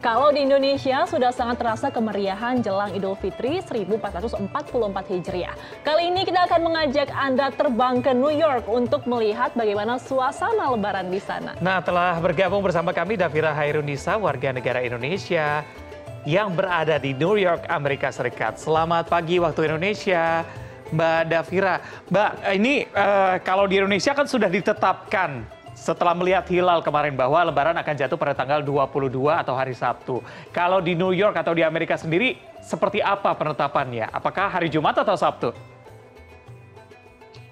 Kalau di Indonesia sudah sangat terasa kemeriahan jelang Idul Fitri 1444 Hijriah. Kali ini kita akan mengajak Anda terbang ke New York untuk melihat bagaimana suasana lebaran di sana. Nah, telah bergabung bersama kami Davira Hairunisa, warga negara Indonesia yang berada di New York, Amerika Serikat. Selamat pagi waktu Indonesia. Mbak Davira, Mbak, ini uh, kalau di Indonesia kan sudah ditetapkan setelah melihat hilal kemarin bahwa lebaran akan jatuh pada tanggal 22 atau hari Sabtu. Kalau di New York atau di Amerika sendiri seperti apa penetapannya? Apakah hari Jumat atau Sabtu?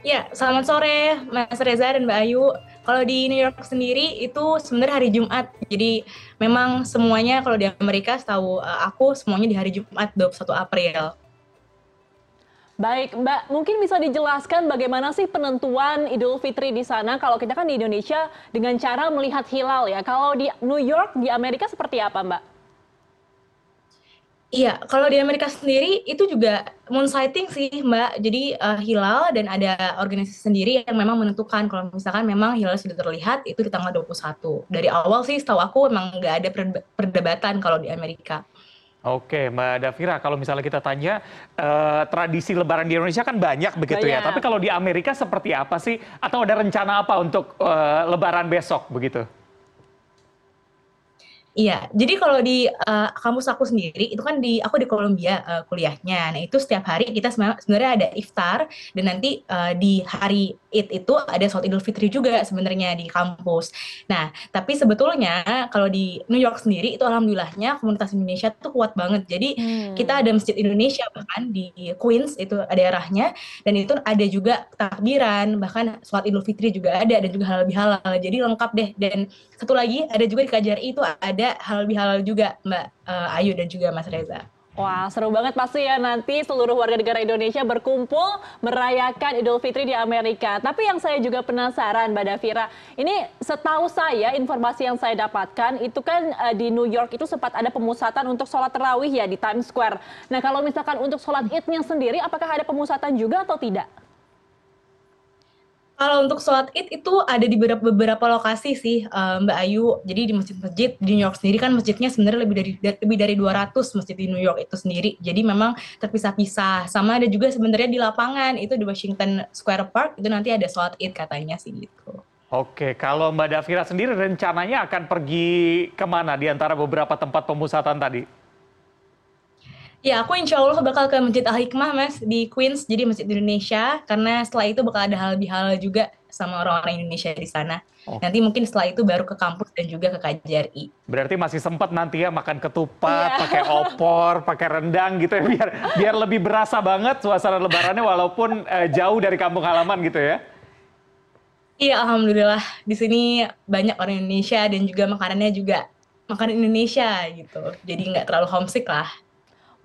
Ya, selamat sore Mas Reza dan Mbak Ayu. Kalau di New York sendiri itu sebenarnya hari Jumat. Jadi memang semuanya kalau di Amerika setahu eh, aku semuanya di hari Jumat 21 April. Baik, Mbak, mungkin bisa dijelaskan bagaimana sih penentuan Idul Fitri di sana? Kalau kita kan di Indonesia dengan cara melihat hilal ya. Kalau di New York, di Amerika seperti apa, Mbak? Iya, kalau di Amerika sendiri itu juga moon sighting sih, Mbak. Jadi uh, hilal dan ada organisasi sendiri yang memang menentukan kalau misalkan memang hilal sudah terlihat itu di tanggal 21. Dari awal sih setahu aku memang nggak ada perdebatan kalau di Amerika. Oke, Mbak Davira, kalau misalnya kita tanya uh, tradisi Lebaran di Indonesia kan banyak begitu ya. banyak. ya. Tapi kalau di Amerika seperti apa sih? Atau ada rencana apa untuk uh, Lebaran besok begitu? Iya, jadi kalau di uh, kampus aku sendiri itu kan di aku di Columbia uh, kuliahnya. Nah, itu setiap hari kita sebenarnya ada iftar dan nanti uh, di hari Id itu ada sholat Idul Fitri juga sebenarnya di kampus. Nah, tapi sebetulnya kalau di New York sendiri itu alhamdulillahnya komunitas Indonesia tuh kuat banget. Jadi hmm. kita ada masjid Indonesia bahkan di Queens itu ada daerahnya dan itu ada juga takbiran, bahkan sholat Idul Fitri juga ada dan juga halal bihalal. Jadi lengkap deh. Dan satu lagi ada juga di KJRI itu ada halal bihalal juga Mbak uh, Ayu dan juga Mas Reza. Wah, seru banget pasti ya nanti seluruh warga negara Indonesia berkumpul merayakan Idul Fitri di Amerika. Tapi yang saya juga penasaran, Mbak Davira, ini setahu saya informasi yang saya dapatkan itu kan uh, di New York itu sempat ada pemusatan untuk sholat terawih ya di Times Square. Nah, kalau misalkan untuk sholat idnya sendiri, apakah ada pemusatan juga atau tidak? Kalau untuk sholat id itu ada di beberapa, beberapa lokasi sih uh, Mbak Ayu. Jadi di masjid-masjid di New York sendiri kan masjidnya sebenarnya lebih dari lebih dari 200 masjid di New York itu sendiri. Jadi memang terpisah-pisah. Sama ada juga sebenarnya di lapangan itu di Washington Square Park itu nanti ada sholat id katanya sih gitu. Oke, kalau Mbak Davira sendiri rencananya akan pergi ke mana di antara beberapa tempat pemusatan tadi? Ya, aku insya Allah bakal ke Masjid Al-Hikmah, Mas, di Queens, jadi Masjid Indonesia, karena setelah itu bakal ada hal bihalal juga sama orang-orang Indonesia di sana. Oh. Nanti mungkin setelah itu baru ke kampus dan juga ke KJRI. Berarti masih sempat nanti ya makan ketupat, yeah. pakai opor, pakai rendang gitu ya, biar biar lebih berasa banget suasana lebarannya walaupun uh, jauh dari kampung halaman gitu ya. Iya, alhamdulillah di sini banyak orang Indonesia dan juga makanannya juga makanan Indonesia gitu. Jadi nggak terlalu homesick lah.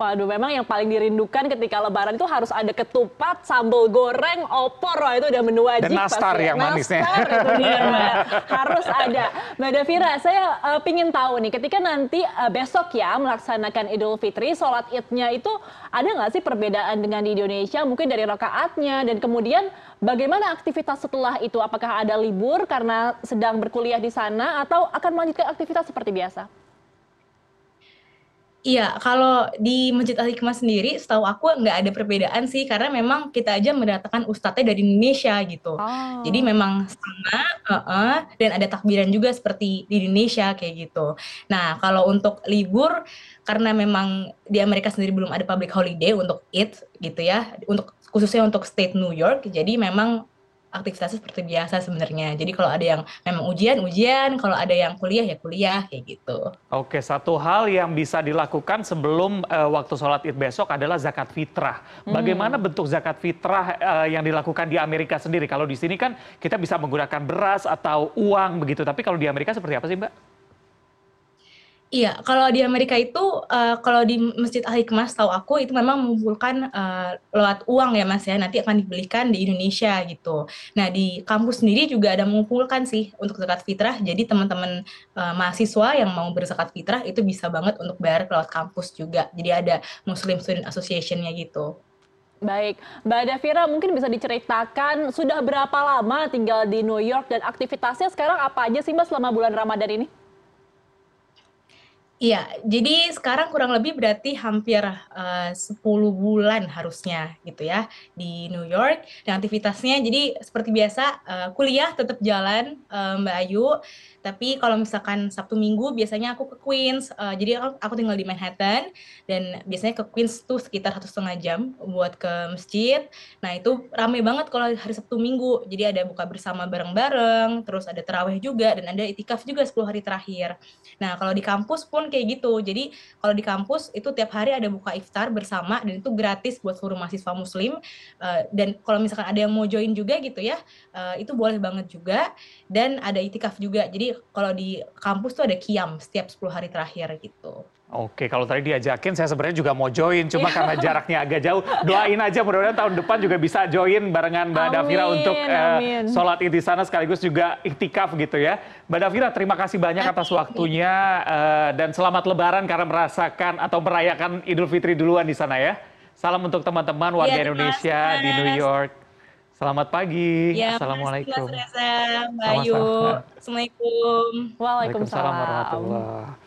Waduh, memang yang paling dirindukan ketika lebaran itu harus ada ketupat, sambal goreng, opor, wah itu udah menu wajib. Dan nastar yang manisnya. Nastar itu dia, Mbak. harus ada. Mbak Davira, saya uh, pingin tahu nih, ketika nanti uh, besok ya melaksanakan Idul Fitri, sholat idnya itu ada nggak sih perbedaan dengan di Indonesia? Mungkin dari rakaatnya, dan kemudian bagaimana aktivitas setelah itu? Apakah ada libur karena sedang berkuliah di sana, atau akan melanjutkan aktivitas seperti biasa? Iya, kalau di Masjid Al Hikmah sendiri, setahu aku nggak ada perbedaan sih, karena memang kita aja mendatangkan ustadznya dari Indonesia gitu. Oh. Jadi memang sama, uh -uh, dan ada takbiran juga seperti di Indonesia kayak gitu. Nah, kalau untuk libur, karena memang di Amerika sendiri belum ada public holiday untuk it gitu ya, untuk khususnya untuk state New York, jadi memang aktivitasnya seperti biasa sebenarnya. Jadi kalau ada yang memang ujian, ujian, kalau ada yang kuliah ya kuliah kayak gitu. Oke, satu hal yang bisa dilakukan sebelum uh, waktu sholat id besok adalah zakat fitrah. Hmm. Bagaimana hmm. bentuk zakat fitrah uh, yang dilakukan di Amerika sendiri? Kalau di sini kan kita bisa menggunakan beras atau uang begitu, tapi kalau di Amerika seperti apa sih Mbak? Iya, kalau di Amerika itu, uh, kalau di Masjid Al-Hikmah setahu aku itu memang mengumpulkan, uh, lewat uang ya, Mas, ya, nanti akan dibelikan di Indonesia gitu. Nah, di kampus sendiri juga ada mengumpulkan sih untuk zakat fitrah, jadi teman-teman, uh, mahasiswa yang mau berzakat fitrah itu bisa banget untuk bayar lewat kampus juga. Jadi ada Muslim Student Association-nya gitu. Baik, Mbak Davira mungkin bisa diceritakan sudah berapa lama tinggal di New York dan aktivitasnya sekarang apa aja sih Mbak selama bulan Ramadan ini? Iya, jadi sekarang kurang lebih berarti hampir uh, 10 bulan harusnya gitu ya di New York. Dan aktivitasnya jadi seperti biasa uh, kuliah tetap jalan uh, Mbak Ayu. Tapi kalau misalkan Sabtu Minggu biasanya aku ke Queens, uh, jadi aku, aku tinggal di Manhattan. Dan biasanya ke Queens tuh sekitar satu setengah jam buat ke masjid. Nah itu rame banget kalau hari Sabtu Minggu, jadi ada buka bersama bareng-bareng, terus ada terawih juga dan ada itikaf juga 10 hari terakhir. Nah kalau di kampus pun kayak gitu, jadi kalau di kampus itu tiap hari ada buka iftar bersama dan itu gratis buat seluruh mahasiswa Muslim. Uh, dan kalau misalkan ada yang mau join juga gitu ya, uh, itu boleh banget juga dan ada itikaf juga. Jadi kalau di kampus tuh ada kiam setiap 10 hari terakhir gitu. Oke, kalau tadi diajakin saya sebenarnya juga mau join, cuma iya. karena jaraknya agak jauh. Doain aja mudah-mudahan tahun depan juga bisa join barengan Mbak amin, Davira untuk uh, sholat id di sana sekaligus juga iktikaf gitu ya. Mbak Davira, terima kasih banyak atas waktunya uh, dan selamat lebaran karena merasakan atau merayakan Idul Fitri duluan di sana ya. Salam untuk teman-teman warga ya, Indonesia di New York. Selamat pagi. Ya, Assalamualaikum. Mas Reza, Mbak Ayu. Assalamualaikum. Waalaikumsalam warahmatullahi